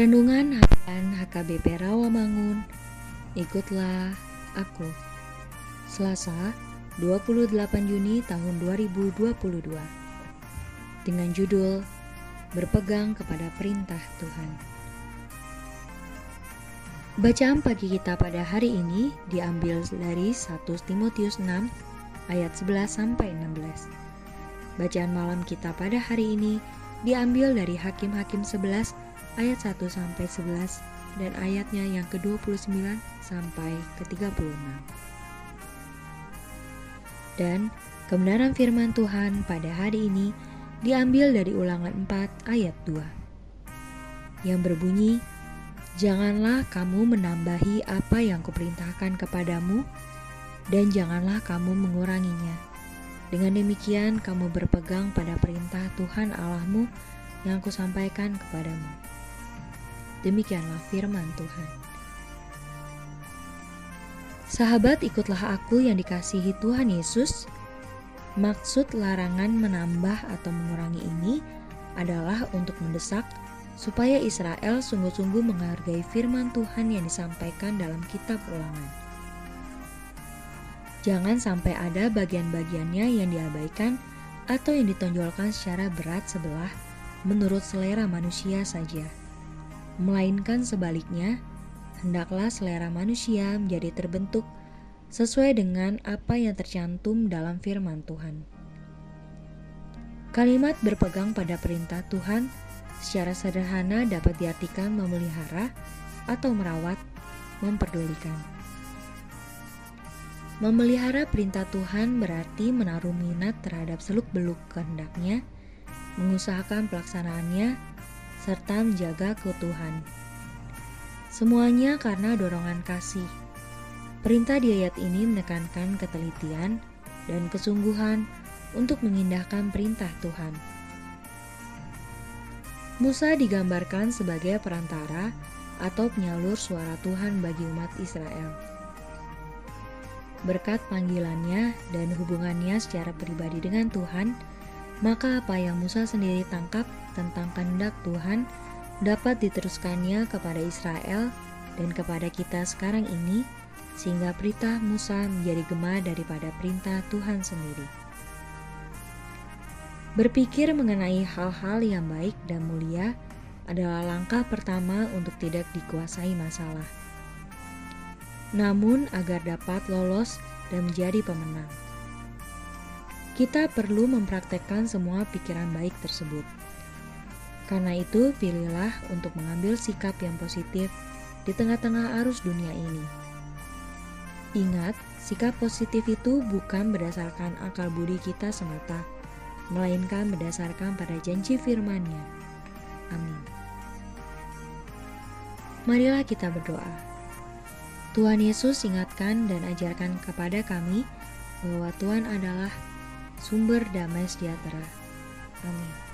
Renungan Harian HKBP Rawamangun. Ikutlah aku. Selasa 28 Juni tahun 2022 Dengan judul Berpegang kepada perintah Tuhan. Bacaan pagi kita pada hari ini diambil dari 1 Timotius 6 ayat 11 sampai 16. Bacaan malam kita pada hari ini diambil dari Hakim-hakim 11 ayat 1 sampai 11 dan ayatnya yang ke-29 sampai ke-36. Dan kebenaran firman Tuhan pada hari ini diambil dari Ulangan 4 ayat 2. Yang berbunyi, Janganlah kamu menambahi apa yang kuperintahkan kepadamu, dan janganlah kamu menguranginya. Dengan demikian, kamu berpegang pada perintah Tuhan Allahmu yang kusampaikan kepadamu. Demikianlah firman Tuhan. Sahabat, ikutlah aku yang dikasihi Tuhan Yesus. Maksud larangan menambah atau mengurangi ini adalah untuk mendesak supaya Israel sungguh-sungguh menghargai firman Tuhan yang disampaikan dalam kitab ulangan. Jangan sampai ada bagian-bagiannya yang diabaikan atau yang ditonjolkan secara berat sebelah menurut selera manusia saja melainkan sebaliknya, hendaklah selera manusia menjadi terbentuk sesuai dengan apa yang tercantum dalam firman Tuhan. Kalimat berpegang pada perintah Tuhan secara sederhana dapat diartikan memelihara atau merawat, memperdulikan. Memelihara perintah Tuhan berarti menaruh minat terhadap seluk-beluk kehendaknya, mengusahakan pelaksanaannya, serta menjaga keutuhan. Semuanya karena dorongan kasih. Perintah di ayat ini menekankan ketelitian dan kesungguhan untuk mengindahkan perintah Tuhan. Musa digambarkan sebagai perantara atau penyalur suara Tuhan bagi umat Israel. Berkat panggilannya dan hubungannya secara pribadi dengan Tuhan, maka apa yang Musa sendiri tangkap tentang kehendak Tuhan dapat diteruskannya kepada Israel dan kepada kita sekarang ini, sehingga perintah Musa menjadi gema daripada perintah Tuhan sendiri. Berpikir mengenai hal-hal yang baik dan mulia adalah langkah pertama untuk tidak dikuasai masalah. Namun, agar dapat lolos dan menjadi pemenang. Kita perlu mempraktekkan semua pikiran baik tersebut. Karena itu, pilihlah untuk mengambil sikap yang positif di tengah-tengah arus dunia ini. Ingat, sikap positif itu bukan berdasarkan akal budi kita semata, melainkan berdasarkan pada janji firman-Nya. Amin. Marilah kita berdoa. Tuhan Yesus ingatkan dan ajarkan kepada kami bahwa Tuhan adalah sumber damai sejahtera. Amin.